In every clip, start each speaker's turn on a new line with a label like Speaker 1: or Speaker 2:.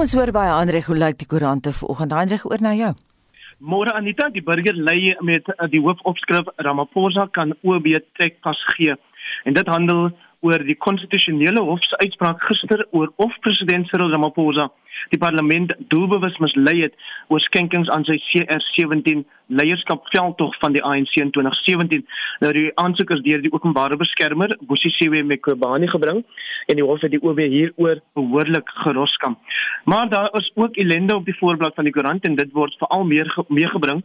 Speaker 1: Kom ons hoor by Andre hoe lyk die koerante vanoggend. Andre oor na jou.
Speaker 2: Môre Anita, die burger lei met uh, die hoofopskrif Ramaphosa kan OB trek pas gee. En dit handel oor die konstitusionele hof se uitspraak gister oor of president Cyril Ramaphosa die parlement doelbewus mislei het oor skenkings aan sy CR17 leierskap veldtog van die ANC in 2017. Nou die aansoek is deur die openbare beskermer Bosisiwe Mqobani gebring en die hof het die OB hieroor behoorlik geroskam. Maar daar is ook ellende op die voorblad van die koerant en dit word veral meer meegebring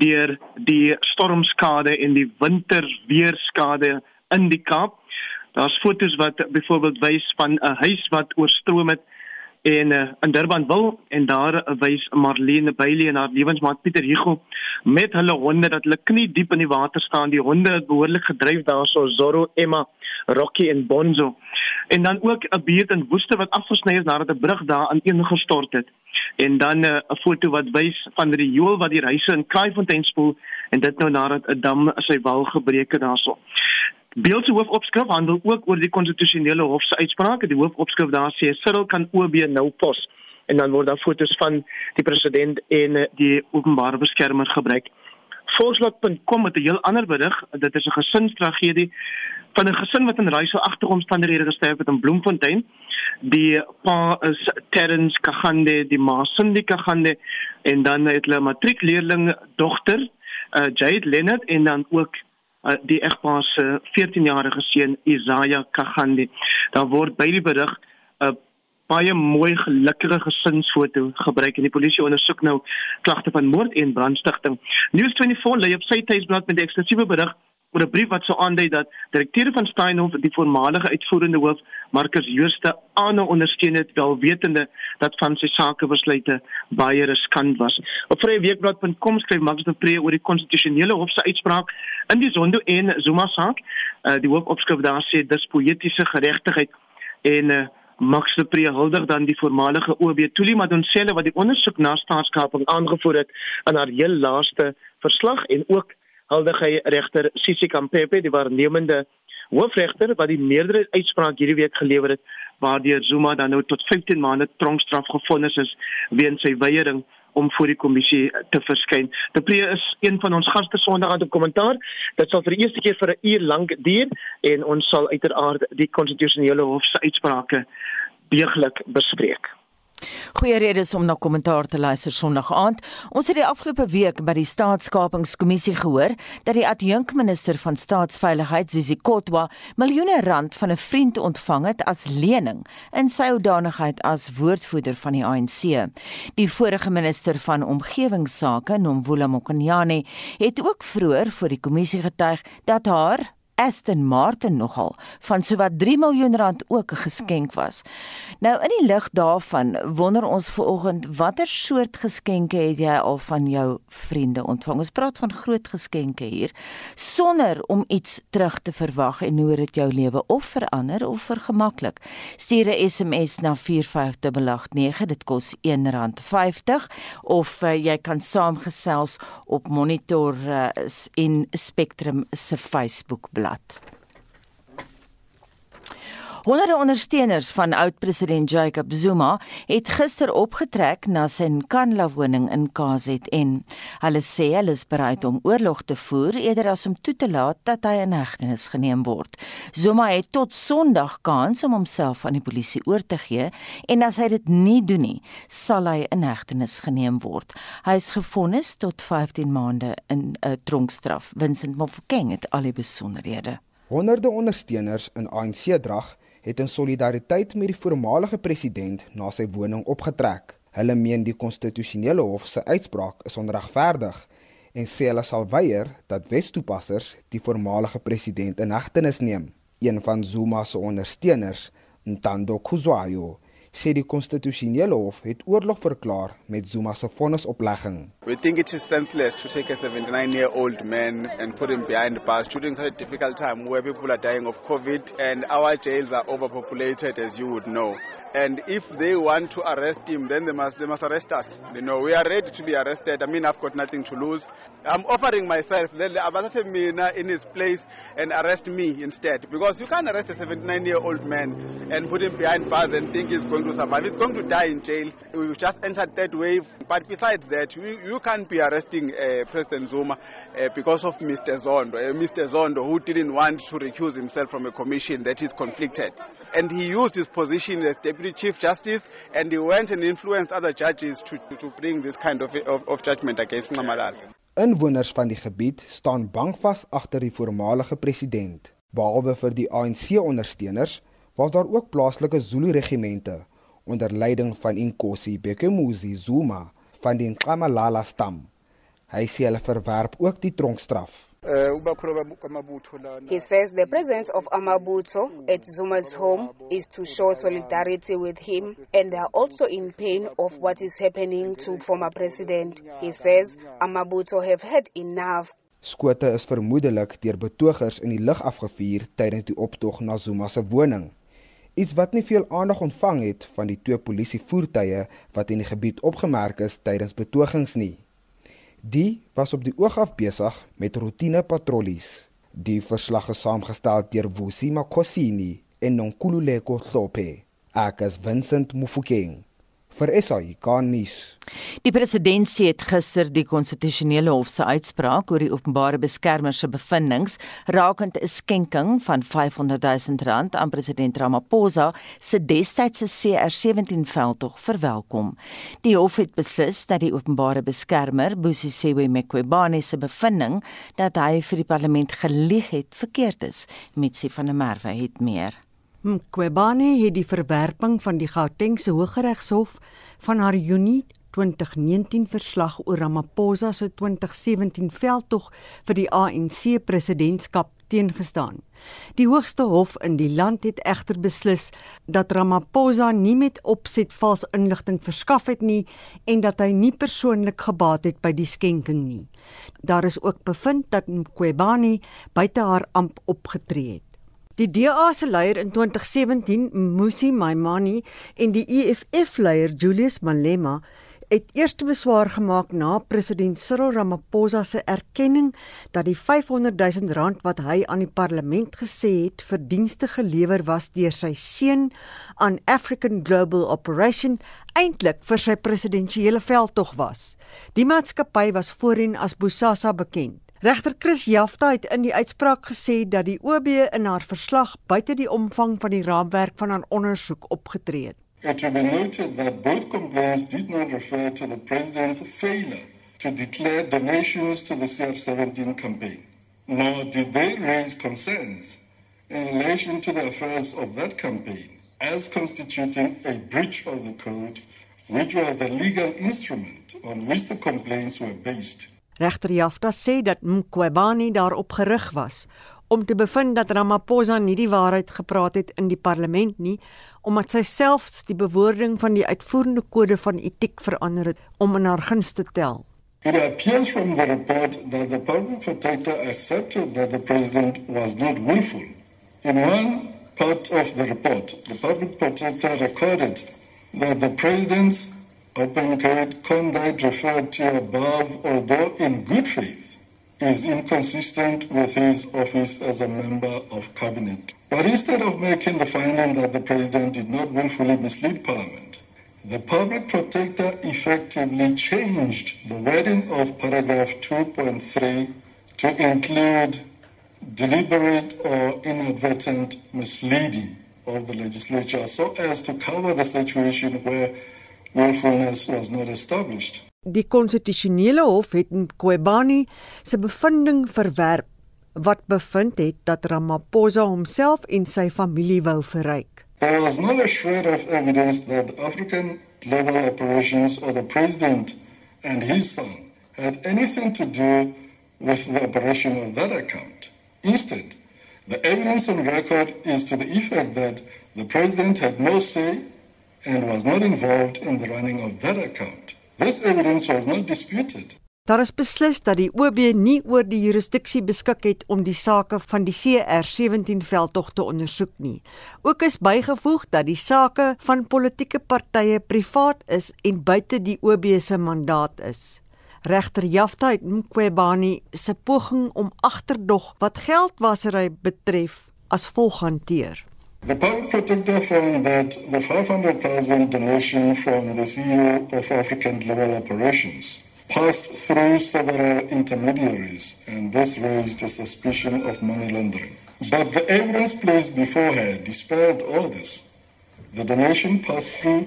Speaker 2: deur die stormskade en die winterweerskade in die Kaap. Daar's foto's wat byvoorbeeld wys van 'n huis wat oorstroom het en uh, in Durban wil en daar uh, wys Marlene Bailey en haar lewensmaat Pieter Hugo met hulle honde dat hulle knie diep in die water staan. Die honde het behoorlik gedryf daarso Zorro, Emma, Rocky en Bonzo. En dan ook 'n buurt in Woeste wat afgesny is nadat 'n brug daar aan een gestort het. En dan eh, 'n uh, foto wat wys van die Joel wat die huise in Kraaifontein spoel en dit nou nadat 'n dam sy wal gebreek het daarso. Beeld se hoofopskrif handel ook oor die konstitusionele hof se uitsprake. Die hoofopskrif daar sê Cyril kan OB nou pos en dan word daar fotos van die president en die openbare beskermer gebruik. Volksblad.com het 'n heel ander berig. Dit is 'n gesinstragedie van 'n gesin wat in reise agteromstandighede gesterf het in Bloemfontein. Die pa is Terrence Kagande, die ma Cindy Kagande en dan het hulle matriekleerling dogter, uh, Jade Leonard en dan ook uh, die egpaar se 14-jarige seun Isaiah Kagandi. Daar word by die berig baie mooi gelukkige gesinsfoto gebruik en die polisie ondersoek nou klagte van moord en brandstigting. News24 lê op sy tuisblad met 'n eksklusiewe berig oor 'n brief wat sou aandui dat direkteur van Steinhof die voormalige uitvoerende hoof Marcus Jooste aanhou ondersteun het wel wetende dat van sy sakebesluite baie riskant was. Op vryweekblad.com skryf Max de Pre oor die konstitusionele hof se uitspraak in die Zondo en Zuma saak. Uh, die hoofopskrif daar sê dis poëtiese geregtigheid en uh, Max de Pre huldig dan die voormalige OB Tuli Madonsela wat die ondersoek na staatskaping aangevoer het aan haar heel laaste verslag en ook huldig hy regter Sisi Kampepe die waarnemende hoofregter wat die meerderheid uitspraak hierdie week gelewer het waardeur Zuma dan nou tot 15 maande tronkstraf gevonnis is weens sy weiering om voor die kommissie te verskyn. De Pre is een van ons gaste Sondag aan die kommentaar. Dit sal vir die eerste keer vir 'n uur lank duur en ons sal uiteraard die konstitusionele hof se uitsprake deeglik bespreek.
Speaker 1: Goeie redes om na kommentaar te luister Sondag aand. Ons het die afgelope week by die Staatskapingskommissie gehoor dat die adjunkminister van Staatsveiligheid, Zizi Kotwa, miljoene rand van 'n vriend ontvang het as lening in sy hoedanigheid as woordvoerder van die ANC. Die vorige minister van Omgewingsake, Nomvula Mokonyane, het ook vroeër voor die kommissie getuig dat haar Aston Martin nogal van sowat 3 miljoen rand ook 'n geskenk was. Nou in die lig daarvan wonder ons vanoggend watter soort geskenke het jy al van jou vriende ontvang? Ons praat van groot geskenke hier sonder om iets terug te verwag en hoe dit jou lewe of verander of vergemaklik. Stuur 'n SMS na 45889 dit kos R1.50 of uh, jy kan saamgesels op Monitor uh, in Spectrum se Facebook bladsy annat. Honderde ondersteuners van oud-president Jacob Zuma het gister opgetrek na sy Nkandla woning in KZN. Hulle sê hulle is bereid om oorlog te voer eerder as om toe te laat dat hy in hegtenis geneem word. Zuma het tot Sondag kans om homself aan die polisie oor te gee en as hy dit nie doen nie, sal hy in hegtenis geneem word. Hy is gefonnis tot 15 maande in 'n uh, tronkstraf. Vincent Mofokeng het al die besonderhede.
Speaker 3: Honderde ondersteuners in ANC-drag het in solidariteit met die voormalige president na sy woning opgetrek. Hulle meen die konstitusionele hof se uitspraak is onregverdig en sê hulle sal weier dat wetstoepassers die voormalige president in hegtenis neem. Een van Zuma se ondersteuners, Ntando Kuzwayo, sê die konstitusionele hof het oorlog verklaar met Zuma se vonnisoplegging.
Speaker 4: We think it is senseless to take a 79-year-old man and put him behind bars during such a difficult time where people are dying of COVID and our jails are overpopulated as you would know. And if they want to arrest him, then they must they must arrest us. You know, we are ready to be arrested. I mean, I've got nothing to lose. I'm offering myself. Let me in his place and arrest me instead, because you can't arrest a 79-year-old man and put him behind bars and think he's going to survive. He's going to die in jail. We just entered third wave. But besides that, you, you can't be arresting uh, President Zuma uh, because of Mr. Zondo. Uh, Mr. Zondo, who didn't want to recuse himself from a commission that is conflicted. And he used his position as Deputy Chief Justice and he went and influenced other judges to, to bring this kind of, of, of judgment against Ngamalala.
Speaker 3: Inwoners van die gebied staan bankvas agter die voormalige president. Behalwe vir die ANC-ondersteuners, was daar ook plaaslike Zulu-regimente onder leiding van Inkosi Bekemuzi Zuma van die Nkamalala stam. Hy sê hulle verwerp ook die tronkstraf.
Speaker 5: Eh, he says the presence of Amabuto at Zuma's home is to show solidarity with him and they are also in pain of what is happening to former president. He says Amabuto have had enough.
Speaker 3: Skote is vermoedelik deur betogers in die lug afgevuur tydens die optog na Zuma se woning. Iets wat nie veel aandag ontvang het van die twee polisievoertuie wat in die gebied opgemerk is tydens betogings nie. Die was op die oog af besig met roetine patrollies. Die verslag is saamgestel deur Vusi Makosini en Nonkululeko Hlophe. Ek is Vincent Mufokeng vir SAI Garnis.
Speaker 1: Die president het gister die konstitusionele hof se uitspraak oor die openbare beskermer se bevindinge rakend 'n skenking van 500 000 rand aan president Ramaphosa se destydse CR17 veldtog verwelkom. Die hof het beslis dat die openbare beskermer Busisiwe Mqobane se bevinding dat hy vir die parlement gelieg het verkeerd is. Mitsi van der Merwe het meer.
Speaker 6: Mqobane het die verwerping van die Gautengse Hooggeregshof van haar Junie 2019 verslag oor Ramaphosa se 2017 veldtog vir die ANC presidentskap teengestaan. Die hoogste hof in die land het egter beslis dat Ramaphosa nie met opset vals inligting verskaf het nie en dat hy nie persoonlik gebaat het by die skenking nie. Daar is ook bevind dat Mqobane buite haar amp opgetree het. Die DA se leier in 2017, Musi Maimani, en die EFF leier Julius Malema het eerste beswaar gemaak na president Cyril Ramaphosa se erkenning dat die 500 000 rand wat hy aan die parlement gesê het vir dienste gelewer was deur sy seun aan African Global Operation eintlik vir sy presidentsiële veldtog was. Die maatskappy was voorheen as Bosasa bekend. Regter Chris Jafta het in die uitspraak gesê dat die OB in haar verslag buite die omvang van die raamwerk van haar ondersoek opgetree het.
Speaker 7: It should be noted that both complaints did not refer to the president's failure to declare donations to the CR17 campaign, nor did they raise concerns in relation to the affairs of that campaign as constituting a breach of the code, which was the legal instrument on which the complaints were based.
Speaker 6: Regter Jafta sê dat Mqobani daarop gerig was om te bevind dat Ramaphosa nie die waarheid gepraat het in die parlement nie omdat sy selfs die bewoording van die uitvoerende kode van etiek verander het om in haar guns te tel.
Speaker 7: It appears from the report that the public protector accepted that the president was not willful. In one part of the report, the public protector recorded that the president's open code conduct referred to above, although in good faith, is inconsistent with his office as a member of cabinet. But instead of making the finding that the president did not willfully mislead parliament, the public protector effectively changed the wording of paragraph 2.3 to include deliberate or inadvertent misleading of the legislature so as to cover the situation where willfulness was not established.
Speaker 6: Die konstitusionele hof het Mqobani se bevinding verwerp wat bevind het dat Ramaphosa homself en sy familie wou verryk.
Speaker 7: There was no shred of evidence that African global operations or the president and his son had anything to do with the operation of that account. Instead, the evidence on record is to the effect that the president had no say and was not involved in the running of that account. This evidence was not disputed.
Speaker 6: Daar is beslis dat die OB nie oor die jurisdiksie beskik het om die sake van die CR17 veldtog te ondersoek nie. Ook is bygevoeg dat die sake van politieke partye privaat is en buite die OB se mandaat is. Regter Jafta het Mqobani se poging om agterdog wat geldwasery betref as volg hanteer.
Speaker 7: The public protector found that the 500,000 donation from the CEO of African Global Operations passed through several intermediaries, and this raised a suspicion of money laundering. But the evidence placed before her dispelled all this. The donation passed through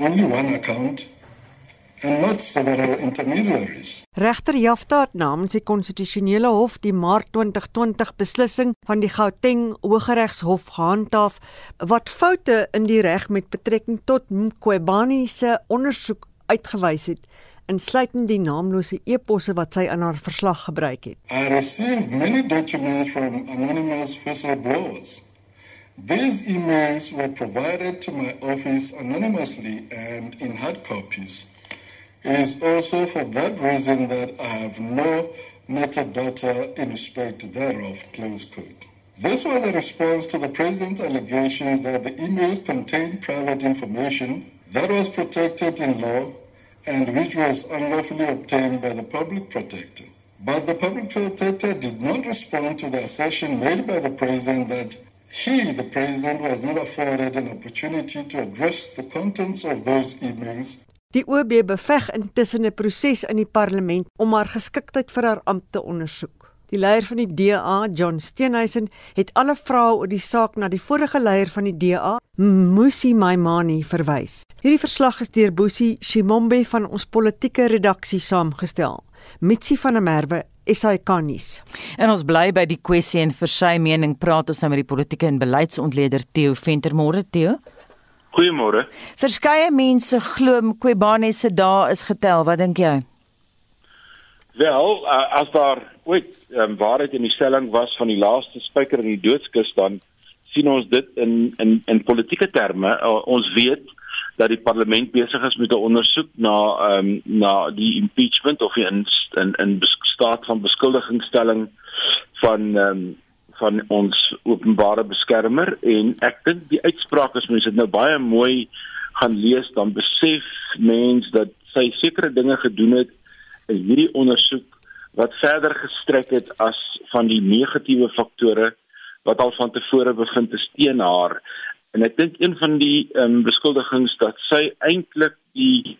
Speaker 7: only one account and not several intermediaries.
Speaker 6: Regter Jafta het namens die konstitusionele hof die Maart 2020 beslissing van die Gauteng Hooggeregshof gehandhaaf wat foute in die reg met betrekking tot Mqobani se ondersoek uitgewys het insluitend die naamlose eposse wat sy in haar verslag gebruik het.
Speaker 7: I received many documents from anonymous whistleblowers. These emails were provided to my office anonymously and in hard copies. It is also for that reason that I have no metadata in respect thereof, close quote. This was a response to the President's allegations that the emails contained private information that was protected in law and which was unlawfully obtained by the public protector. But the public protector did not respond to the assertion made by the president that he, the president, was not afforded an opportunity to address the contents of those emails.
Speaker 6: Die OB beveg intussen 'n proses in die parlement om haar geskiktheid vir haar ampt te ondersoek. Die leier van die DA, John Steenhuisen, het alle vrae oor die saak na die vorige leier van die DA, Musi Maimani, verwys. Hierdie verslag is deur Boesie Shimombe van ons politieke redaksie saamgestel. Mitsi van der Merwe SAK-nuus.
Speaker 1: En ons bly by die kwessie en vir sy mening praat ons nou met die politieke en beleidsontleder Theo Ventermore Theo.
Speaker 8: Goeiemôre.
Speaker 1: Verskeie mense glo Mqobane se dae is getel. Wat dink jy?
Speaker 8: Wel, uh, as daar ooit um, waarheid in die stelling was van die laaste spyker in die doodskus dan sien ons dit in in in politieke terme. Uh, ons weet dat die parlement besig is met 'n ondersoek na ehm um, na die impeachment of in in in staat van beskuldigingstelling van ehm um, van ons openbare beskermer en ek dink die uitspraak as mense dit nou baie mooi gaan lees dan besef mens dat sy sekere dinge gedoen het in hierdie ondersoek wat verder gestrek het as van die negatiewe faktore wat al van tevore bevind te steen haar en ek dink een van die ehm um, beskuldigings dat sy eintlik die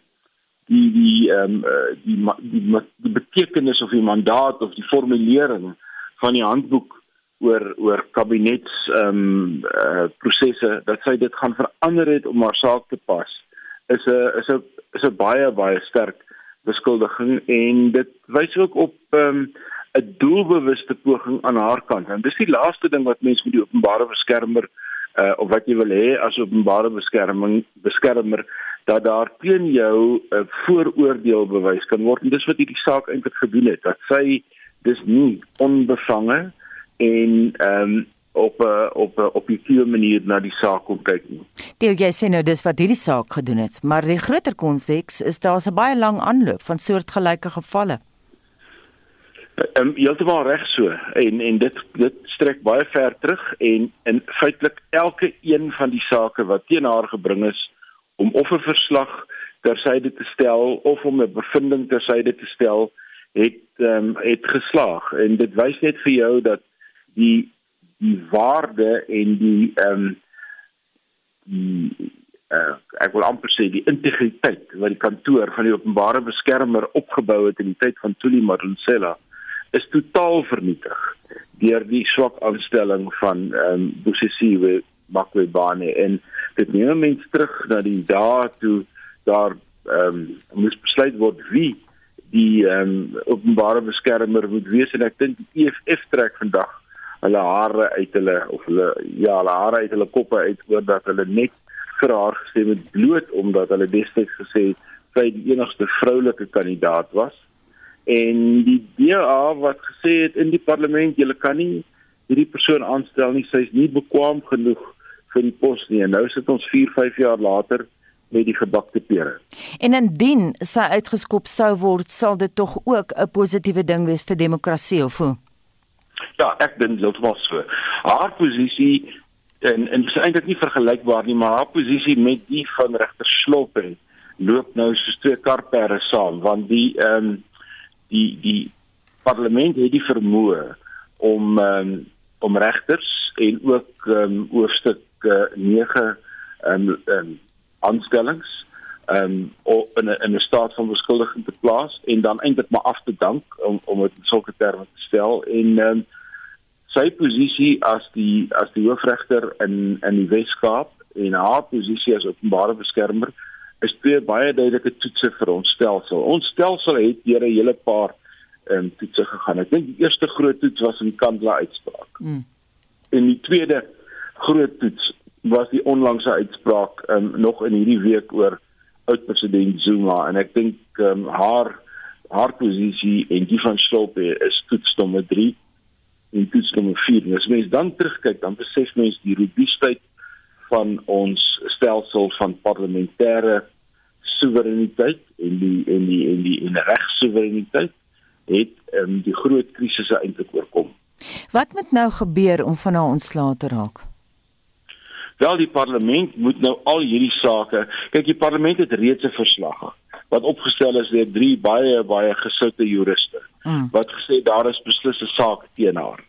Speaker 8: die die ehm um, die, die die die betekenis of die mandaat of die formulering van die handboek oor oor kabinets ehm um, uh, prosesse dat sy dit gaan verander het om haar saak te pas is 'n is 'n is 'n baie baie sterk beskuldiging en dit wys ook op ehm um, 'n doelbewuste poging aan haar kant. En dis die laaste ding wat mense met die openbare beskermer uh of wat jy wil hê as openbare beskerming beskermer dat daar teen jou 'n uh, vooroordeel bewys kan word. En dis wat hierdie saak eintlik gedoen het. Dat sy dis nie onbevange en ehm um, op 'n op 'n objektiewe manier na die saak kom kyk nie.
Speaker 1: Theo, jy sê nou dis wat hierdie saak gedoen het, maar die groter konteks is daar's 'n baie lang aanloop van soortgelyke gevalle.
Speaker 8: Ehm um, heeltemal reg so en en dit dit strek baie ver terug en in feitelik elke een van die sake wat teen haar gebring is om of 'n verslag tersyde te stel of om 'n bevinding tersyde te stel het ehm um, het geslaag en dit wys net vir jou dat die die waarde en die ehm um, die uh, ek wil amper sê die integriteit wat die kantoor van die openbare beskermer opgebou het in die tyd van Tuli Madonsela is totaal vernietig deur die swak aanstelling van ehm um, Bosisiwe Makwebane. En dit neem mens terug na die dae toe daar ehm um, moes besluit word wie die ehm um, openbare beskermer moet wees. En ek dink die EFF trek vandag hulle hare uit hulle of hulle ja hulle hare uit hulle koppe uit oor dat hulle net vir haar gestem het bloot omdat hulle destyds gesê sy die enigste vroulike kandidaat was en die DA wat gesê het in die parlement jy kan nie hierdie persoon aanstel nie sy's nie bekwam genoeg vir die pos nie en nou sit ons 4 5 jaar later met die gebakte pere.
Speaker 1: En indien sy uitgeskop sou word, sal dit tog ook 'n positiewe ding wees vir demokrasie of hoe?
Speaker 8: Ja, ek dink dit was so. Haar posisie en en is eintlik nie vergelykbaar nie, maar haar posisie met die van regter Sloppe loop nou soos twee karperde saam want die ehm um, die die parlement het die vermoë om um, om regters en ook um, hoofstuk uh, 9 ehm um, um, aanstellings ehm um, in 'n in 'n staat van beskuldiging te plaas en dan eintlik maar af te dank om om dit in sulke terme te stel en ehm um, sy posisie as die as die hoofregter in in die Wes-Kaap en haar posisie as openbare beskermer is twee baie duidelike toetse vir ons stelsel. Ons stelsel het deur 'n hele paar ehm um, toetse gegaan. Ek dink die eerste groot toets was in Kandla uitspraak. Mm. En die tweede groot toets was die onlangse uitspraak um, nog in hierdie week oor oud president Zuma en ek dink um, haar haar posisie en die van Stolpe is toets nommer 3 en toets nommer 4. En as mens dan terugkyk, dan besef mens die robuustheid van ons stelsel van parlementêre soewereiniteit en die en die en die en regssoewereiniteit het um, die groot krisisse eintlik oorkom.
Speaker 1: Wat moet nou gebeur om van haar ontslae te raak?
Speaker 8: Wel die parlement moet nou al hierdie sake, kyk die parlement het reeds 'n verslag wat opgestel is deur drie baie baie gesoute juriste hmm. wat gesê daar is beslis 'n saak teen haar.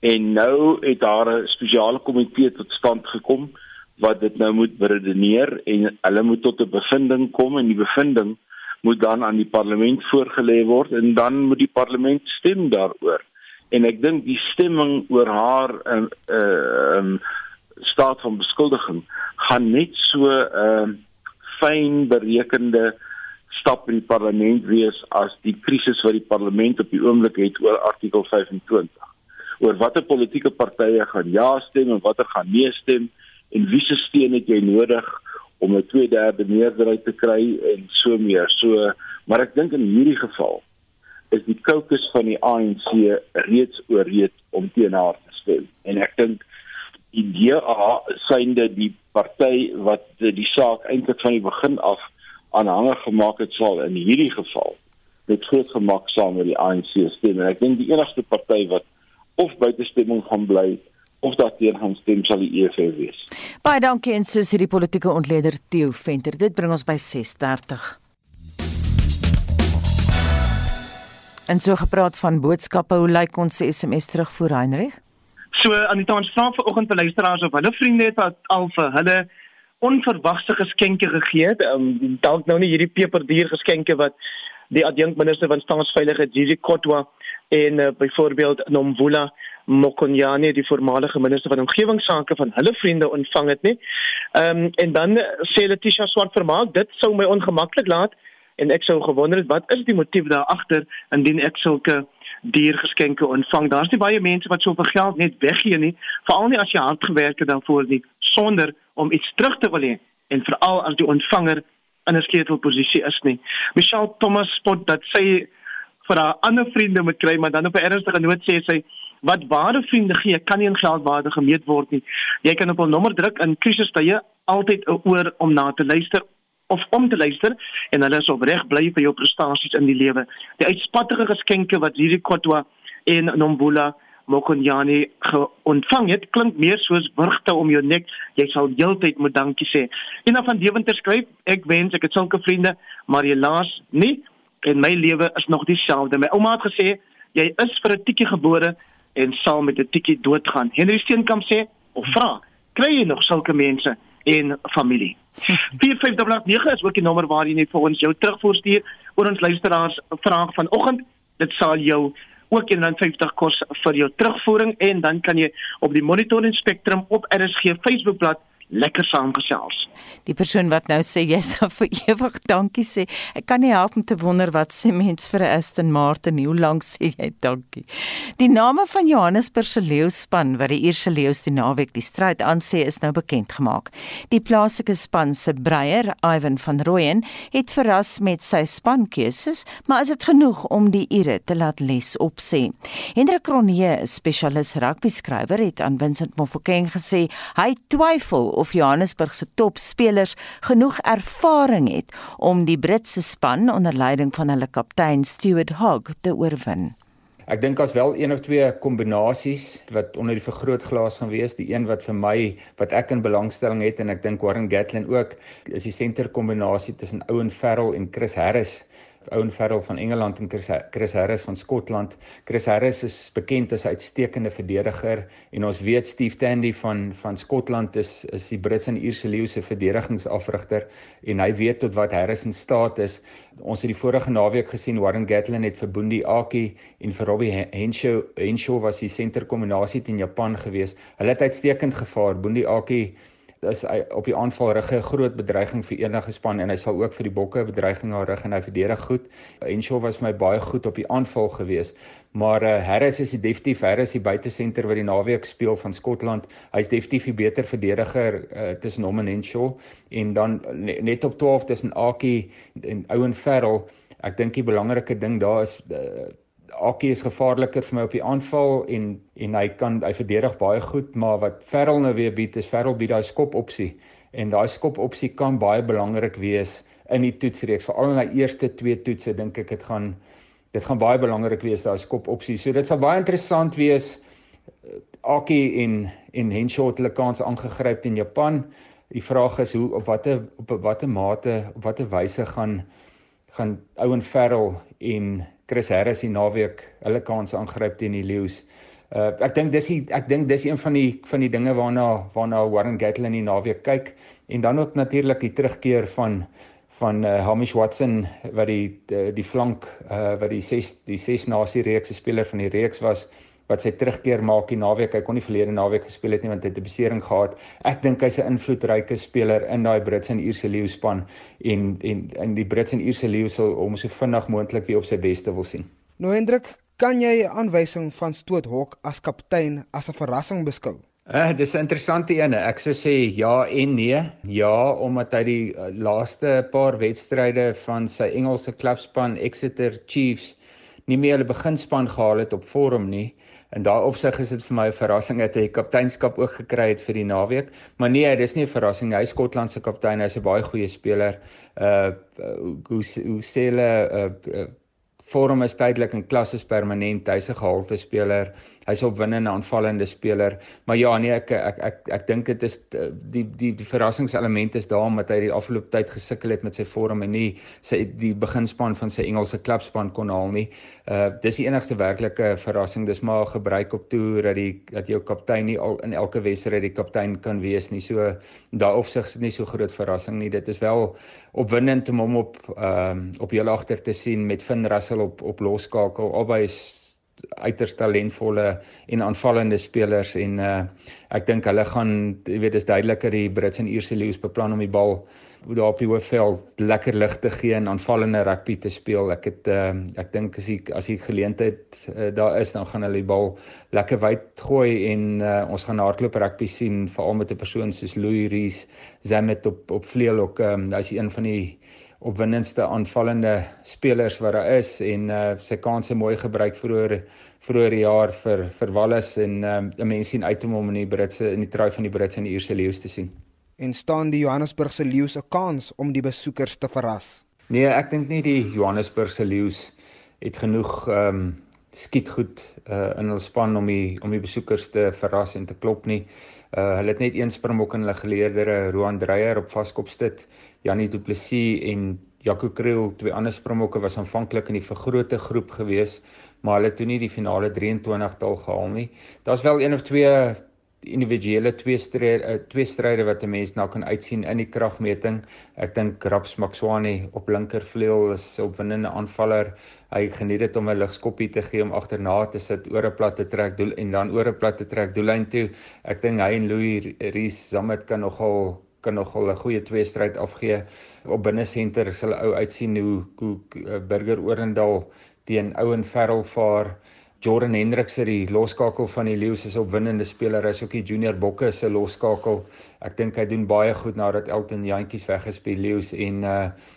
Speaker 8: En nou het daar 'n spesiale komitee tot stand gekom wat dit nou moet beredeneer en hulle moet tot 'n bevinding kom en die bevinding moet dan aan die parlement voorgelê word en dan moet die parlement stem daaroor. En ek dink die stemming oor haar ehm uh, ehm uh, staat van beskuldiging gaan net so 'n uh, fyn berekende stap in die parlement wees as die krisis wat die parlement op die oomblik het oor artikel 25 oor watter politieke partye gaan ja stem en watter gaan nee stem en wie se steun het jy nodig om 'n 2/3 meerderheid te kry en so meer. So maar ek dink in hierdie geval is die kokes van die ANC reeds oorreed om teen haar te stem. En ek dink die DA synde die party wat die saak eintlik van die begin af aanhangig gemaak het sal in hierdie geval met groot gemak saam met die ANC stem en ek dink die enigste party wat of buite stemming gaan bly of dat teen gaan stem sal die EFF wees.
Speaker 1: Baie dankie en so sê die politieke ontleder Theo Venter. Dit bring ons by 6:30. En so gepraat van boodskappe, hoe lyk ons SMS terugvoer Heinrich?
Speaker 2: So aan die tans vra vanoggend vir luisteraars of hulle vriende het wat al vir hulle onverwagse geskenke gegee het. Ehm um, dalk nou nie hierdie peperduur geskenke wat die adjunkminister van staatsveiligheid Gigi Kotwa en uh, byvoorbeeld Nomvula Mokonyane die voormalige minister van omgewingsake van hulle vriende ontvang het nie. Ehm um, en dan sê Letitia Swart vermaak dit sou my ongemaklik laat en ek sou gewonder het wat is die motief daar agter indien ek sulke diergeskenke ontvang. Daar's nie baie mense wat soveel geld net weggee nie, veral nie as jy hard gewerk het daarvoor nie, sonder om iets terug te wil hê en veral as die ontvanger in 'n sleutelposisie is nie. Michelle Thomas spot dat sy vir haar ander vriende moet kry, maar dan op 'n ernstige noot sê sy wat ware vriende gee kan nie in geldwaarde gemeet word nie. Jy kan op 'n nommer druk in krisistye altyd 'n oor om na te luister of om te luister en hulle is opreg bly vir jou prestasies in die lewe. Die uitspattige geskenke wat hierdie Kotwa en Nombula Mokonyani ontvang het, klink meer soos wurgte om jou nek. Jy sal heeltyd moet dankie sê. En dan van Deventer skryf, ek wens ek het sulke vriende, maar helaas nie. En my lewe is nog dieselfde. My ouma het gesê, jy is vir 'n tikkie gebore en sal met 'n tikkie doodgaan. Henry Steenkamp sê, of vra, kry jy nog sulke mense? en familie. 4589 is ook die nommer waar jy net vir ons jou terugvoer stuur oor ons luisteraars vraag vanoggend. Dit sal jou ook 150 kos vir jou terugvoering en dan kan jy op die Monitoring Spectrum op RSG Facebookblad lekker saamgesels.
Speaker 1: Die persoon wat nou sê jy sal vir ewig dankie sê. Ek kan nie help om te wonder wat sê mens vir 'n Aston Martin, hoe lank sê jy dankie. Die name van Johannesburg se leeuspan wat die Ierse leeu's die naweek die stryd aansê is nou bekend gemaak. Die plaaslike span se breier, Ivan van Rooyen, het verras met sy spankeuses, maar is dit genoeg om die Ire te laat les opsê? Hendrik Kronje, 'n spesialis rugby skrywer, het aan Vincent Mofokeng gesê hy twyfel of Johannesburg se topspelers genoeg ervaring het om die Britse span onder leiding van hulle kaptein Stuart Hogg te oorwin.
Speaker 9: Ek dink as wel een of twee kombinasies wat onder die vergrootglas gaan wees, die een wat vir my wat ek in belangstelling het en ek dink Warren Gatlin ook, is die senter kombinasie tussen Owen Farrell en Chris Harris Owen Farrell van Engeland en Chris, Harris van Skotland. Chris Harris is bekend as 'n uitstekende verdediger en ons weet Steve Tandy van van Skotland is is die Britse en Ierse leeu se verdedigingsafrigter en hy weet tot wat Harris in staat is. Ons het die vorige naweek gesien Warren Gatland het vir Bundi Aki en vir Robbie Henshaw Henshaw was die senterkombinasie teen Japan gewees. Hulle het uitstekend gevaar. Bundi Aki dis hy op die aanval rig 'n groot bedreiging vir enige span en hy sal ook vir die bokke 'n bedreiging daar rig en hy verdedig goed. Enshaw was vir my baie goed op die aanval gewees. Maar uh, Harris is die definitief Harris die buitesenter wat die naweek speel van Skotland. Hy's definitief die beter verdediger uh, tussen hom en Enshaw en dan net op 12 tussen Aki en Owen Farrell. Ek dink die belangrike ding daar is uh, Aki is gevaarliker vir my op die aanval en en hy kan hy verdedig baie goed, maar wat Ferrell nou weer bied is Ferrell bied daai skop opsie en daai skop opsie kan baie belangrik wees in die toetsreeks, veral in die eerste twee toetse dink ek dit gaan dit gaan baie belangrik wees daai skop opsie. So dit sal baie interessant wees Aki en en Henshaw het hulle kans aangegryp teen Japan. Die vraag is hoe op watter op watter mate op watter wyse gaan gaan Owen Ferrell en Chris Harris die naweek hulle kans aangryp teen die Lions. Uh ek dink dis die, ek dink dis een van die van die dinge waarna waarna Warren Gatland die naweek kyk en dan ook natuurlik die terugkeer van van uh, Hamish Watson wat die die, die flank uh wat die 6 die 6 nasie reeks se speler van die reeks was wat sy terugkeer maak die naweek. Hy kon nie verlede naweek gespeel het nie want hy het 'n besering gehad. Ek dink hy's 'n invloedryke speler in daai Brits en Ierse leeu span en en in die Brits en Ierse leeu sal hom so vinnig moontlik weer op sy beste wil sien.
Speaker 3: Nou Hendrik, kan jy 'n aanwysing van Stoothok as kaptein as 'n verrassing beskou?
Speaker 9: Eh, uh, dis 'n interessante een. Ek sou sê ja en nee. Ja, omdat hy die uh, laaste paar wedstryde van sy Engelse klubspan Exeter Chiefs nie meer hulle beginspan gehaal het op vorm nie. In daai opsig is dit vir my 'n verrassing dat hy kapteinskap ook gekry het vir die naweek. Maar nee, dis nie 'n verrassing. Hy is Skotland se kaptein. Hy's 'n baie goeie speler. Uh hoe hoe sê hulle uh, uh vorm is tydelik en klas is permanent. Hy's 'n gehalte speler. Hy's opwindende aanvallende speler. Maar ja, nee, ek ek ek ek, ek dink dit is eh, die die die verrassingselement is daar omdat hy die afgelope tyd gesukkel het met sy vorm en nie sy die beginspan van sy Engelse klubspan kon haal nie. Uh dis die enigste werklike verrassing. Dis maar gebruik op toer dat die dat jou kaptein nie al in elke wedstryd die kaptein kan wees nie. So daai opsig is nie so groot verrassing nie. Dit is wel opwindend om hom op ehm uh, op heel agter te sien met Finn Russell op op loskakel. Albei is uiters talentvolle en aanvallende spelers en uh ek dink hulle gaan jy weet dis duideliker die Brits en Ierse leeu's beplan om die bal daar op die hoofveld lekker lig te gee en aanvallende rugby te speel. Ek het uh ek dink as die as die geleentheid uh, daar is dan gaan hulle die bal lekker wyd gooi en uh ons gaan hardloop rugby sien veral met 'n persoon soos Louis Rees Zamet op op vleuel ook um, hy's een van die opwindendste aanvallende spelers wat daar is en uh sy kansse mooi gebruik vroeër vroeër jaar vir vir Wallis en um, 'n mens sien uit om hom in die Britse in die trui van die Britse en die Ierse leeu's te sien.
Speaker 3: En staan die Johannesburgse leeu's 'n kans om die besoekers te verras?
Speaker 9: Nee, ek dink nie die Johannesburgse leeu's het genoeg ehm um, skiet goed uh in hul span om die om die besoekers te verras en te klop nie. Uh hulle het net een springbok in hulle geleerdere Roan Dreyer op vaskop sit. Janie Du Plessis en Jaco Kriel, twee ander springbokke was aanvanklik in die vergrote groep gewees, maar hulle het toe nie die finale 23 tal gehaal nie. Daar's wel een of twee individuele twee stryde uh, twee stryde wat 'n mens nou kan uitsien in die kragmeting. Ek dink Raps Maxwani op linkervleuel is 'n opwindende aanvaller. Hy geniet dit om 'n ligskoppie te gee om agterna te sit, oor 'n plat te trek doel en dan oor 'n plat te trek doellyn toe. Ek dink hy en Louis Ries Zamet kan nogal kan nogal 'n goeie twee stryd afgee. Op binne senter sal ou uitsien hoe hoe eh, Burger Orendal teen Ouen Ferrel vaar. Jordan Hendricks het die loskakel van die Lions is opwindende speler. Hy is ook die junior bokke se loskakel. Ek dink hy doen baie goed nadat Elton Jantjies weggespeel Lions en uh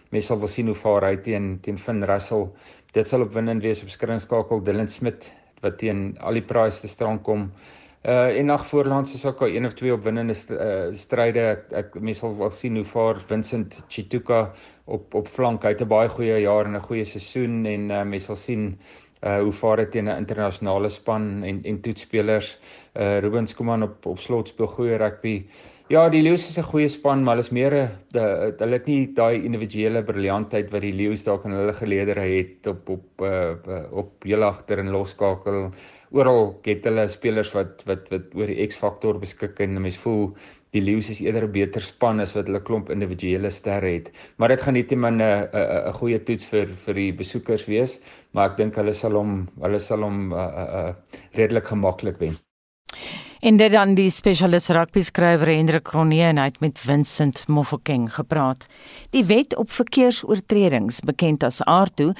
Speaker 9: mense sal wel sien hoe vaar hy teen teen Finn Russell. Dit sal opwindend wees op skrinskakel Dylan Smith wat teen al die pryse te strand kom. Uh en nag voorlands is ook al een of twee opwindende st uh, stryde. Ek, ek mense sal wel sien hoe vaar Vincent Chituka op op flank. Hy het 'n baie goeie jaar en 'n goeie seisoen en uh, mense sal sien uh hoe vaar dit teen 'n internasionale span en en toetspelers. Uh Ruben Skuman op op slot speel goeie rugby. Ja, die Lions is 'n goeie span, maar hulle is meer 'n hulle het nie daai individuele briljantheid wat die Lions dalk in hulle geleedere het op op uh, op heel agter en loskakel. Oral het hulle spelers wat wat wat oor die X-faktor beskik en mense voel die Lions is eerder 'n beter span as wat hulle klomp individuele sterre het. Maar dit gaan nietemin 'n 'n goeie toets vir vir die besoekers wees, maar ek dink hulle sal hom hulle sal hom uh, uh, uh, redelik gemaklik wen.
Speaker 1: En dit dan die spesialis rugby skrywer Hendrik Kronee en hy het met Vincent Mofokeng gepraat. Die wet op verkeersoortredings, bekend as ARTO,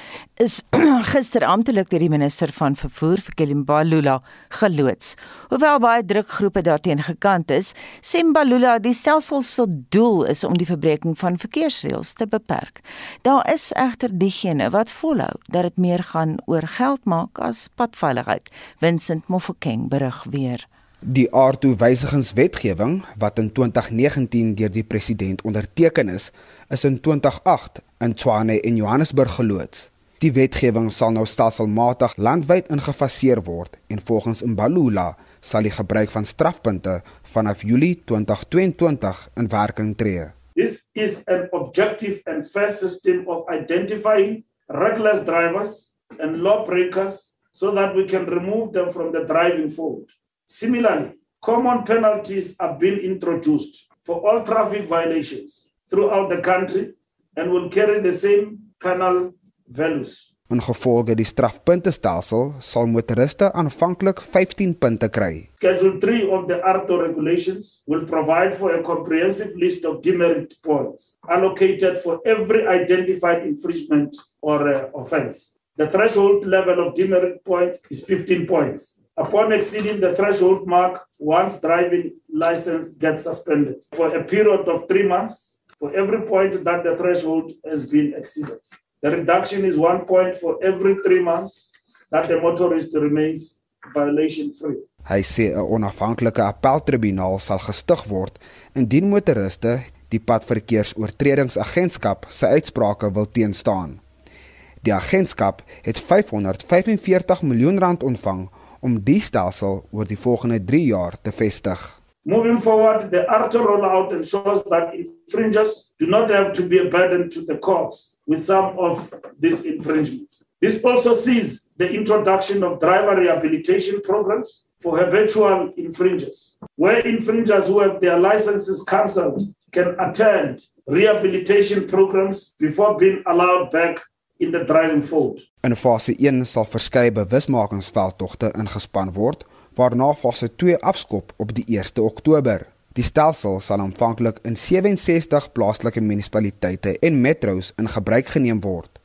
Speaker 1: is gister amptelik deur die minister van vervoer, Fikile geloods. Hoewel baie drukgroepe daarteen gekant is, sê Mbalula die stelsel se doel is om die verbreeking van verkeersreëls te beperk. Daar is egter diegene wat volhou dat dit meer gaan oor geld maak as padveiligheid. Vincent Mofokeng berig weer.
Speaker 3: Die aardtoewysigingswetgewing wat in 2019 deur die president onderteken is, is in 2008 in Tshwane en Johannesburg geloods. Die wetgewing sal nou stelselmatig landwyd ingefaseer word en volgens Mbalula sal die gebruik van strafpunte vanaf Julie 2022 in werking tree.
Speaker 10: This is an objective and fair system of identifying reckless drivers and lawbreakers so that we can remove them from the driving force. Similarly, common penalties have been introduced for all traffic violations throughout the country and will carry the same penal values.
Speaker 3: In gevolge die strafpuntestelsel sal motoriste aanvanklik 15 punte kry.
Speaker 10: Schedule 3 of the ARTO regulations will provide for a comprehensive list of demerit points allocated for every identified infringement or uh, offense. The threshold level of demerit points is 15 points. Upon exceeding the threshold mark, one's driving license gets suspended for a period of three months for every point that the threshold has been exceeded. The reduction is one point for every three months that the motorist remains violation free.
Speaker 3: Hy sê 'n onafhanklike appeltribunaal sal gestig word indien motoriste die padverkeersoortredingsagentskap se uitsprake wil teenstaan. Die agentskap het 545 miljoen rand ontvang om die stelsel oor die volgende 3 jaar te vestig.
Speaker 10: Moving forward, the ARTO rollout ensures that infringers do not have to be a burden to the courts with some of these infringements. This also sees the introduction of driver rehabilitation programs for habitual infringers, where infringers who have their licenses cancelled can attend rehabilitation programs before being allowed back in the driving field.
Speaker 3: In fase 1 sal verskeie bewusmakingsveldtogte ingespan word, waarna fase 2 afskop op die 1 Oktober. Die stelsel sal aanvanklik in 67 plaaslike munisipaliteite en metro's in gebruik geneem word,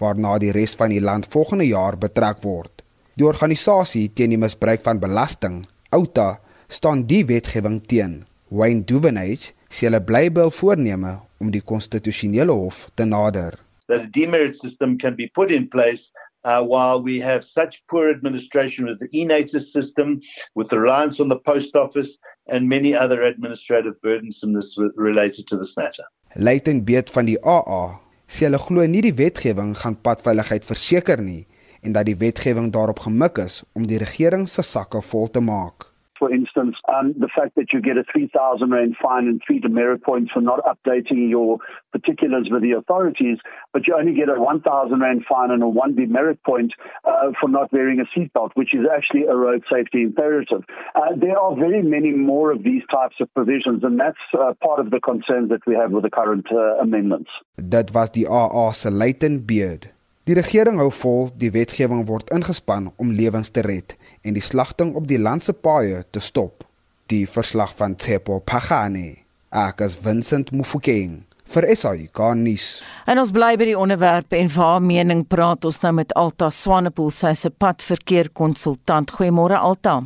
Speaker 3: waarna die res van die land volgende jaar betrek word. Die organisasie teen die misbruik van belasting, OUTA, staan die wetgewing teen. Wayne Duvenage sê hulle bly hul voorneme om die konstitusionele hof te nader.
Speaker 11: That a demerit system can be put in place uh, while we have such poor administration with the e-natus system, with the reliance on the post office, and many other administrative burdensomeness related to this matter.
Speaker 3: Leighton Beet van die AA sê hulle glo nie die wetgewing gaan padveiligheid verseker nie en dat die wetgewing daarop gemik is om die regering se sakke vol te maak.
Speaker 12: For instance, um, the fact that you get a 3,000 Rand fine and three demerit points for not updating your particulars with the authorities, but you only get a 1,000 Rand fine and a one demerit point uh, for not wearing a seatbelt, which is actually a road safety imperative. Uh, there are very many more of these types of provisions, and that's uh, part of the concerns that we have with the current uh, amendments.
Speaker 3: That was the se Leighton Beard. Die regering hou vol die wetgewing word ingespan om lewens te red en die slagting op die land se paaie te stop. Die verslag van Tsepo Pagane, Akas Vincent Mufokeng vir SAI Garnis.
Speaker 1: En ons bly by die onderwerp en waar mening praat ons nou met Alta Swanepoel, sy se padverkeer konsultant. Goeiemôre Alta.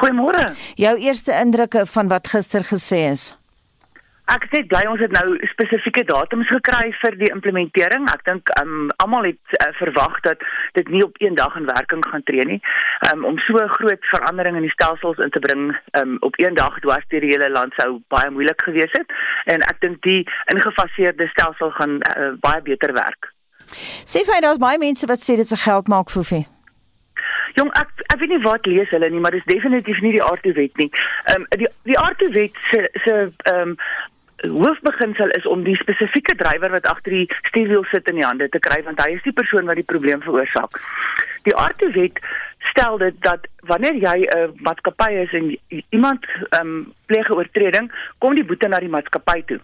Speaker 13: Goeiemôre.
Speaker 1: Jou eerste indrukke van wat gister gesê is?
Speaker 13: Ek sê bly ons het nou spesifieke datums gekry vir die implementering. Ek dink um almal het uh, verwag dat dit nie op een dag in werking gaan tree nie. Um om so 'n groot verandering in die stelsels in te bring um op een dag dwars deur die hele land sou baie moeilik gewees het en ek dink die ingefaseerde stelsel gaan uh, baie beter werk.
Speaker 1: Sê vir my daar's baie mense wat sê dit se geld maak vir
Speaker 13: Jong, ek ek weet nie wat lees hulle nie, maar dis definitief nie die aardtoe wet nie. Ehm um, die die aardtoe wet se se ehm um, hoofbeginsel is om die spesifieke drywer wat agter die stuurwiel sit in die hande te kry want hy is die persoon wat die probleem veroorsaak. Die aardtoe wet stel dit dat wanneer jy 'n uh, maatskappy is en iemand ehm um, pleeg 'n oortreding, kom die boete na die maatskappy toe.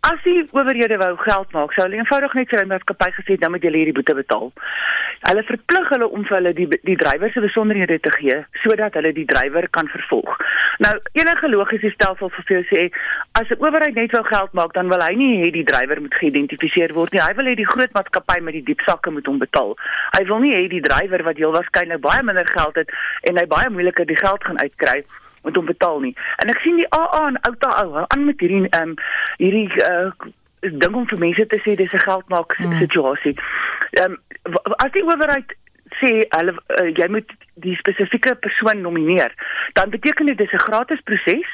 Speaker 13: As die owerhede wou geld maak, sou hulle eenvoudig net vir 'n maatskappy gesê dan moet julle hierdie boete betaal. Hulle verplig hulle om vir hulle die die drywer se besonderhede te gee sodat hulle die drywer kan vervolg. Nou enige logiese stelsel vir jou sê as 'n owerheid net wou geld maak, dan wil hy nie hê die drywer moet geïdentifiseer word nie. Hy wil hê die groot maatskappy met die diep sakke moet hom betaal. Hy wil nie hê die drywer wat heel waarskynlik baie minder geld het en hy baie moeiliker die geld gaan uitkry moet hom betaal nie. En ek sien die AA en Outa ou aan met hierdie ehm um, hierdie uh, ding om vir mense te sê dis 'n geldmaak hmm. situasie. Ehm um, as die owerheid sê hulle uh, jy moet die spesifieke persoon nomineer, dan beteken dit dis 'n gratis proses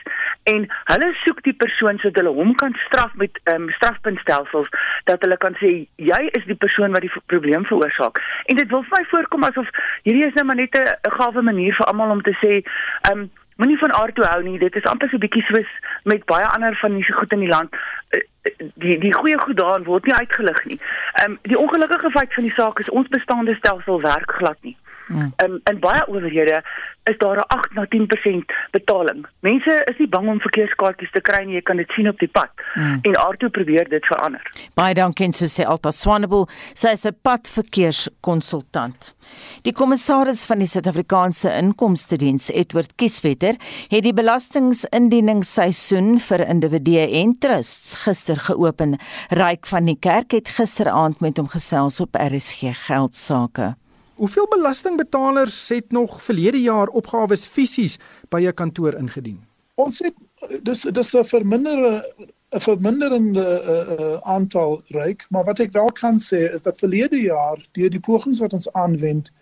Speaker 13: en hulle soek die persoon sodat hulle hom kan straf met ehm um, strafpuntstelsels dat hulle kan sê jy is die persoon wat die probleem veroorsaak. En dit wil vir my voorkom asof hierdie is nou maar net 'n gawe manier vir almal om te sê ehm um, moenie van aard toe hou nie. Dit is amper so 'n bietjie soos met baie ander van die goed in die land. Eh, eh, die die goeie goed daarin word nie uitgelig nie. Ehm um, die ongelukkige feit van die saak is ons bestaande stelsel werk glad nie. Hmm. Um, in baie owerhede is daar 'n 8 na 10% betaling. Mense is nie bang om verkeerskaartjies te kry nie, jy kan dit sien op die pad. Hmm. En Arto probeer dit verander.
Speaker 1: Baie dankie so sê Alta Swanepoel, sy is 'n padverkeerskonsultant. Die kommissaris van die Suid-Afrikaanse Inkomste Diens, Edward Kieswetter, het die belastingindieningsseisoen vir individue en trusts gister geopen. Ryk van die Kerk het gisteraand met hom gesels op RSG geldsaake.
Speaker 14: Hoeveel belastingbetalers het nog verlede jaar opgawes fisies by 'n kantoor ingedien?
Speaker 15: Ons het dis dis 'n verminderde 'n verminderende uh, uh, aantal ryk, maar wat ek wel kan sê is dat verlede jaar deur die pogings wat ons aanwend,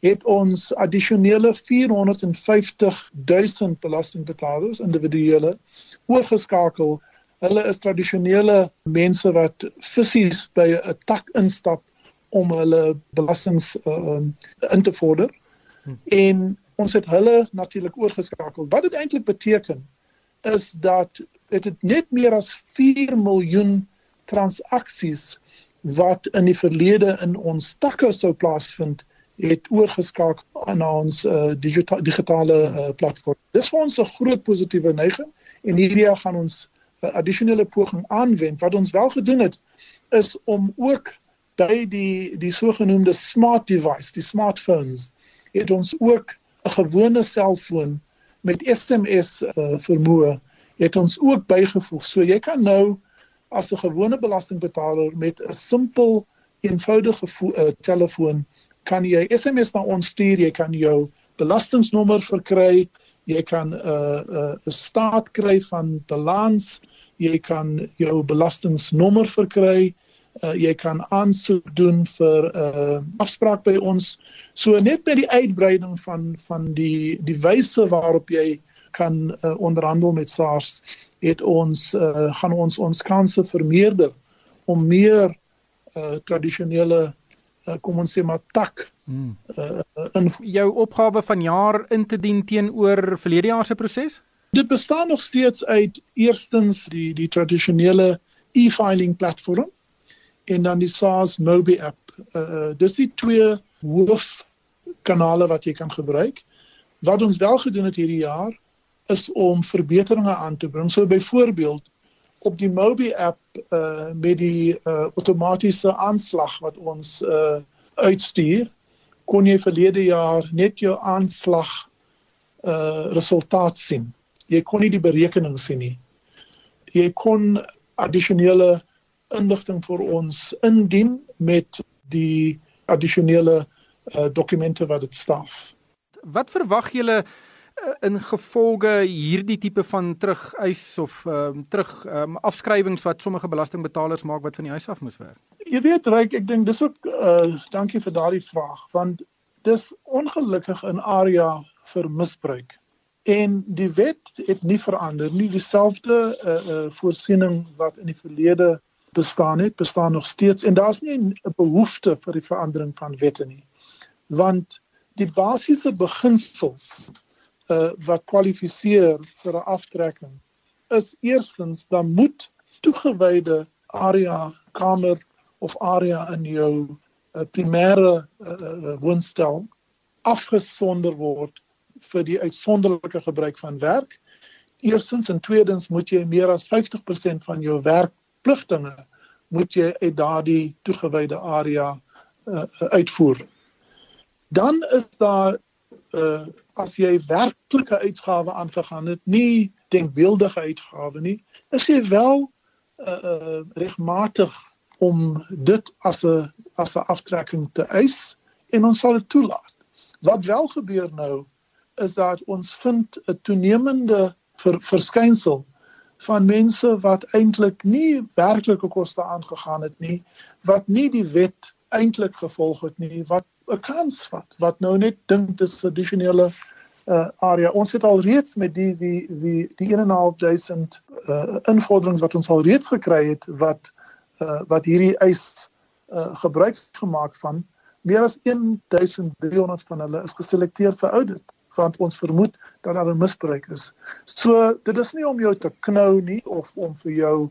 Speaker 15: het ons addisionele 450 000 belastingbetalers individuele oorgeskakel. Hulle is tradisionele mense wat fisies by 'n tak instap om hulle belastings uh, in te vorder. Hmm. En ons het hulle natuurlik oorgeskakel. Wat dit eintlik beteken is dat dit het net meer as 4 miljoen transaksies wat in die verlede in ons takke sou plaasvind het oorgeskakel aan ons uh, digita digitale uh, platform. Dis vir ons 'n groot positiewe neiging en hierdie jaar gaan ons 'n uh, addisionele poging aanwend. Wat ons wel gedoen het is om ook by die die sogenaamde smart device, die smartphones, het ons ook 'n gewone selfoon met SMS uh, vermoë het ons ook bygevoeg. So jy kan nou as 'n gewone belastingbetaler met 'n simpel eenvoudige uh, telefoon kan jy SMS na ons stuur, jy kan jou belastingnommer verkry, jy kan 'n uh, 'n uh, staat kry van balans, jy kan jou belastingnommer verkry, uh, jy kan aansoek doen vir 'n uh, afspraak by ons. So net by die uitbreiding van van die die wyse waarop jy kan uh, onderhandel met SARS het ons uh, gaan ons ons kanse vermeerder om meer uh, tradisionele uh, kom ons sê maar tak hmm. uh,
Speaker 14: in jou opgawe van jaar in te dien teenoor verlede jaar se proses?
Speaker 15: Dit bestaan nog steeds uit eerstens die die tradisionele e-filing platform en dan die SARS Mobi app. Uh dis die twee hoof kanale wat jy kan gebruik. Wat ons wel gedoen het hierdie jaar is om verbeteringe aan te bring. So byvoorbeeld op die Mobi app uh met die uh outomatiese aanslag wat ons uh uitstuur, kon jy verlede jaar net jou aanslag uh resultaat sien. Jy kon nie die berekening sien nie. Jy kon addisionele inligting vir ons indien met die addisionele uh, dokumente wat dit staaf.
Speaker 14: Wat verwag julle uh, in gevolge hierdie tipe van terugeis of um, terug um, afskrywings wat sommige belastingbetalers maak wat van die huis af moes werk?
Speaker 15: Jy weet reg, ek dink dis ook uh, dankie vir daardie vraag want dis ongelukkig 'n area vir misbruik. En die wet het nie verander nie. Dieselfde uh, uh, voorsiening wat in die verlede bestaan het, bestaan nog steeds en daar's nie 'n behoefte vir die verandering van wette nie. Want Die basiese beginsels uh wat kwalifiseer vir 'n aftrekking is eerstens dan moet toegewyde area kamer of area in jou uh, primêre uh, woonstel afgesonder word vir die uitsonderlike gebruik van werk. Eerstens en tweedens moet jy meer as 50% van jou werkpligtinge moet jy uit daardie toegewyde area uh, uitvoer. Dan is daar uh as jy werklike uitgawe aangegaan het, nie denkbeeldige uitgawe nie, is jy wel uh, uh regmatig om dit as 'n as 'n aftrekking te eis en ons sal dit toelaat. Wat wel gebeur nou is dat ons vind 'n toenemende ver, verskynsel van mense wat eintlik nie werklike koste aangegaan het nie, wat nie die wet eintlik gevolg het nie, wat 'n kans vat, wat nou net dink dis 'n addisionele uh area. Ons het al reeds met die die die die 1.500 uh invorderings wat ons al reeds gekry het wat uh wat hierdie eis uh gebruik gemaak van meer as 1300 van hulle is geselekteer vir audit want ons vermoed dat daar 'n misbruik is. So dit is nie om jou te knou nie of om vir jou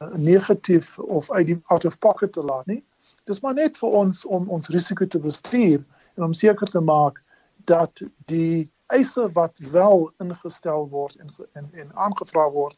Speaker 15: uh, negatief of uit die out of pocket te laat nie. Dis maar net vir ons om ons risiko te bestuur en om seker te maak dat die eise wat wel ingestel word en en, en aangevra word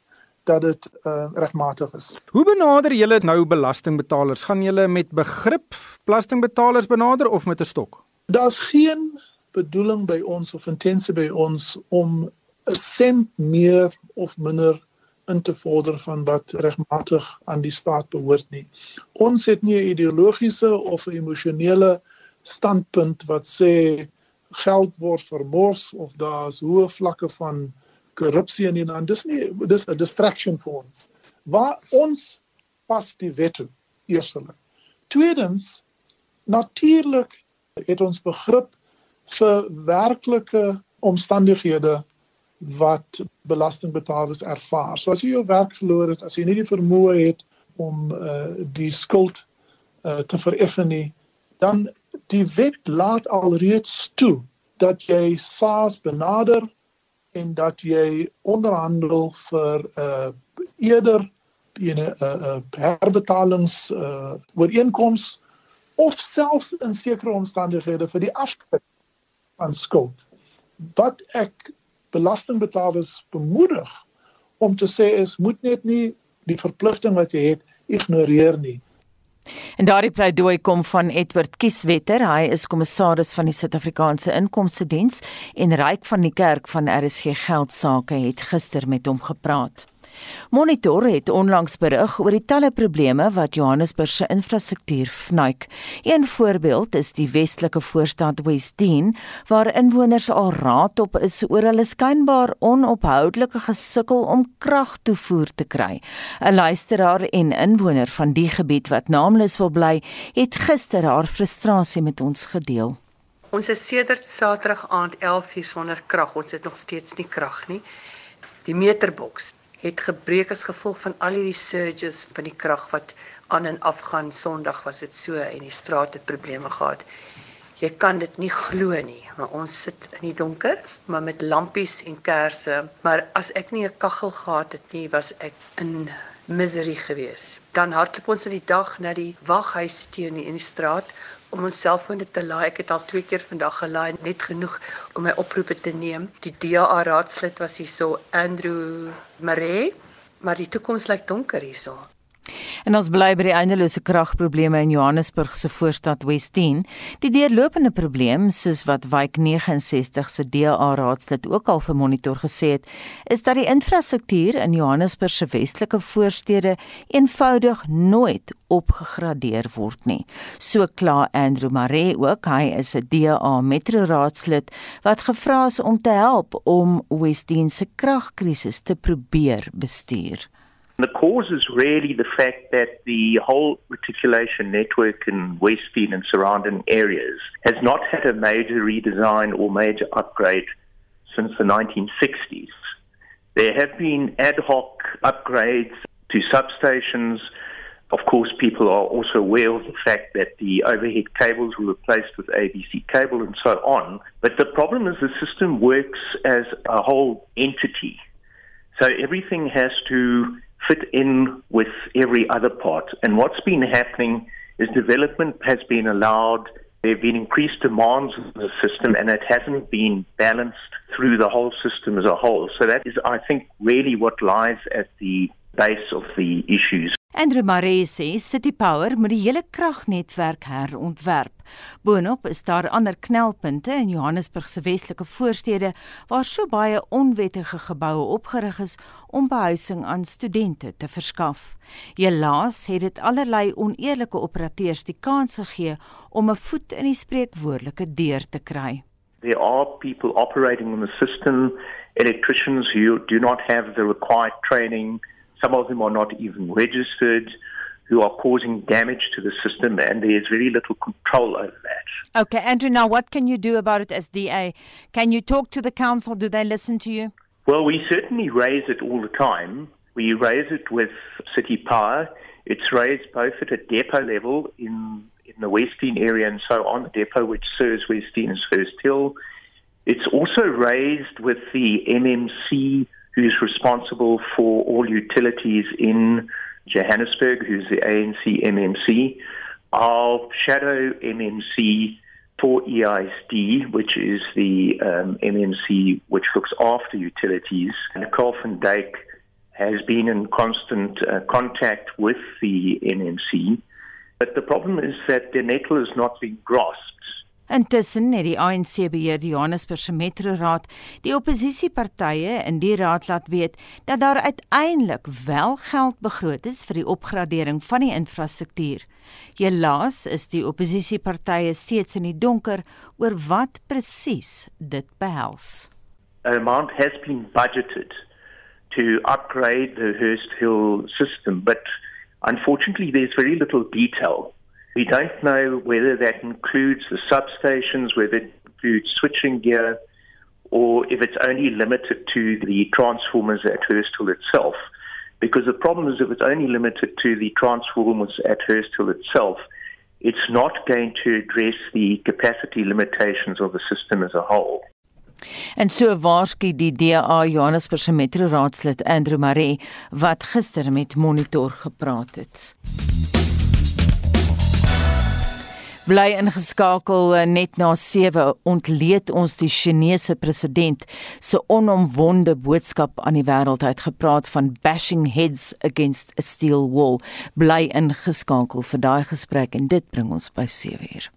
Speaker 15: dat dit uh, regmatig is.
Speaker 14: Hoe benader julle nou belastingbetalers? Gaan julle met begrip belastingbetalers benader of met 'n stok?
Speaker 15: Daar's geen bedoeling by ons of intensie by ons om 'n sent meer of minder in te vorder van wat regmatig aan die staat behoort nie. Ons het nie 'n ideologiese of 'n emosionele standpunt wat sê geld word vermors of daar's hoë vlakke van korrupsie in die land. Dis nie dis 'n distraction vir ons. Waar ons pas die wet toe, eerstens. Tweedens, natuurlik het ons begrip vir werklike omstandighede wat belastingbetalers ervaar. So as jy jou werk verloor het, as jy nie die vermoë het om uh, die skuld uh, te vereffen nie, dan die wet laat alreeds toe dat jy SARS benader en dat jy onderhandel vir 'n uh, eerder 'n uh, uh, herbetalings uh, ooreenkoms of selfs in sekere omstandighede vir die afskrif van skuld. Wat ek belastingbetalers bemoedig om te sê is moet net nie die verpligting wat jy het ignoreer nie.
Speaker 1: En daardie pleidooi kom van Edward Kieswetter. Hy is kommissaris van die Suid-Afrikaanse Inkomste Diens en Ryk van die Kerk van RSG Geldsaake het gister met hom gepraat. Monitor het onlangs berig oor die talle probleme wat Johannesburg se infrastruktuur fnuik. Een voorbeeld is die westelike voorstad Westdene waar inwoners al raad op is oor hulle skynbaar onophoudelike gesukkel om kragtoevoer te kry. 'n Luisteraar en inwoner van die gebied wat naamloos wil bly, het gister haar frustrasie met ons gedeel.
Speaker 16: Ons is sedert Saterdag aand 11:00 sonder krag. Ons het nog steeds nie krag nie. Die meterboks het gebreek as gevolg van al hierdie surges van die krag wat aan en af gaan. Sondag was dit so en die straat het probleme gehad. Jy kan dit nie glo nie, maar ons sit in die donker, maar met lampies en kersse. Maar as ek nie 'n kaggel gehad het nie, was ek in misery geweest. Dan hardloop ons in die dag na die waghuis teen in die straat om ons selfone te laai. Ek het al twee keer vandag gelaai, net genoeg om my oproepe te neem. Die DA raadslid was hier so Andrew Maree, maar die toekoms lyk donker hierso.
Speaker 1: En ons bly by die eindelose kragprobleme in Johannesburg se voorstad Westdene. Die deurlopende probleem, soos wat Wyk 69 se DA raadslid ook al vir monitor gesê het, is dat die infrastruktuur in Johannesburg se westelike voorstede eenvoudig nooit opgegradeer word nie. So kla Andrew Mare ook, hy is 'n DA metro raadslid wat gevra is om te help om Westdene se kragkrisis te probeer bestuur.
Speaker 17: The cause is really the fact that the whole reticulation network in Westfield and surrounding areas has not had a major redesign or major upgrade since the 1960s. There have been ad hoc upgrades to substations, Of course, people are also aware of the fact that the overhead cables were replaced with ABC cable and so on. But the problem is the system works as a whole entity. So everything has to fit in with every other part. And what's been happening is development has been allowed. There have been increased demands on the system, and it hasn't been balanced through the whole system as a whole. So that is, I think, really what lies at the base of the issues.
Speaker 1: Andrew Maree sê City Power moet die hele kragnetwerk herontwerp. Boonop is daar ander knelpunte in Johannesburg se westelike voorstede waar so baie onwettige geboue opgerig is om behuising aan studente te verskaf. Helaas het dit allerlei oneerlike operateurs die kans gegee om 'n voet in die spreekwoordelike deur te kry.
Speaker 17: There are people operating in the system, electricians who do not have the required training Some of them are not even registered, who are causing damage to the system, and there's very little control over that.
Speaker 1: Okay, Andrew, now what can you do about it as DA? Can you talk to the council? Do they listen to you?
Speaker 17: Well, we certainly raise it all the time. We raise it with City Power. It's raised both at a depot level in in the Western area and so on, the depot which serves Western and First Hill. It's also raised with the MMC who's responsible for all utilities in Johannesburg, who's the ANC MMC, our shadow MMC for EISD, which is the um, MMC which looks after utilities, and van Dijk has been in constant uh, contact with the NMC. But the problem is that the nettle is not being grasped.
Speaker 1: Intussen het die ANC beheer die Johannesburgse Metro Raad die oppositiepartye in die raad laat weet dat daar uiteindelik wel geld begroot is vir die opgradering van die infrastruktuur. Helaas is die oppositiepartye steeds in die donker oor wat presies dit behels.
Speaker 17: A amount has been budgeted to upgrade the Hurst Hill system, but unfortunately there's very little detail We don't know whether that includes the substations, whether it includes switching gear, or if it's only limited to the transformers at Hurstville itself. Because the problem is if it's only limited to the transformers at Hurstville itself, it's not going to address the capacity limitations of the system as a whole.
Speaker 1: En so waarskynlik die DA Johannesburg se Metro Raadslid Andrew Maree wat gister met Monitor gepraat het. Bly ingeskakel eh, net na 7 ontleed ons die Chinese president se onomwonde boodskap aan die wêreld uitgepraat van bashing heads against a steel wall. Bly ingeskakel vir daai gesprek en dit bring ons by 7 uur.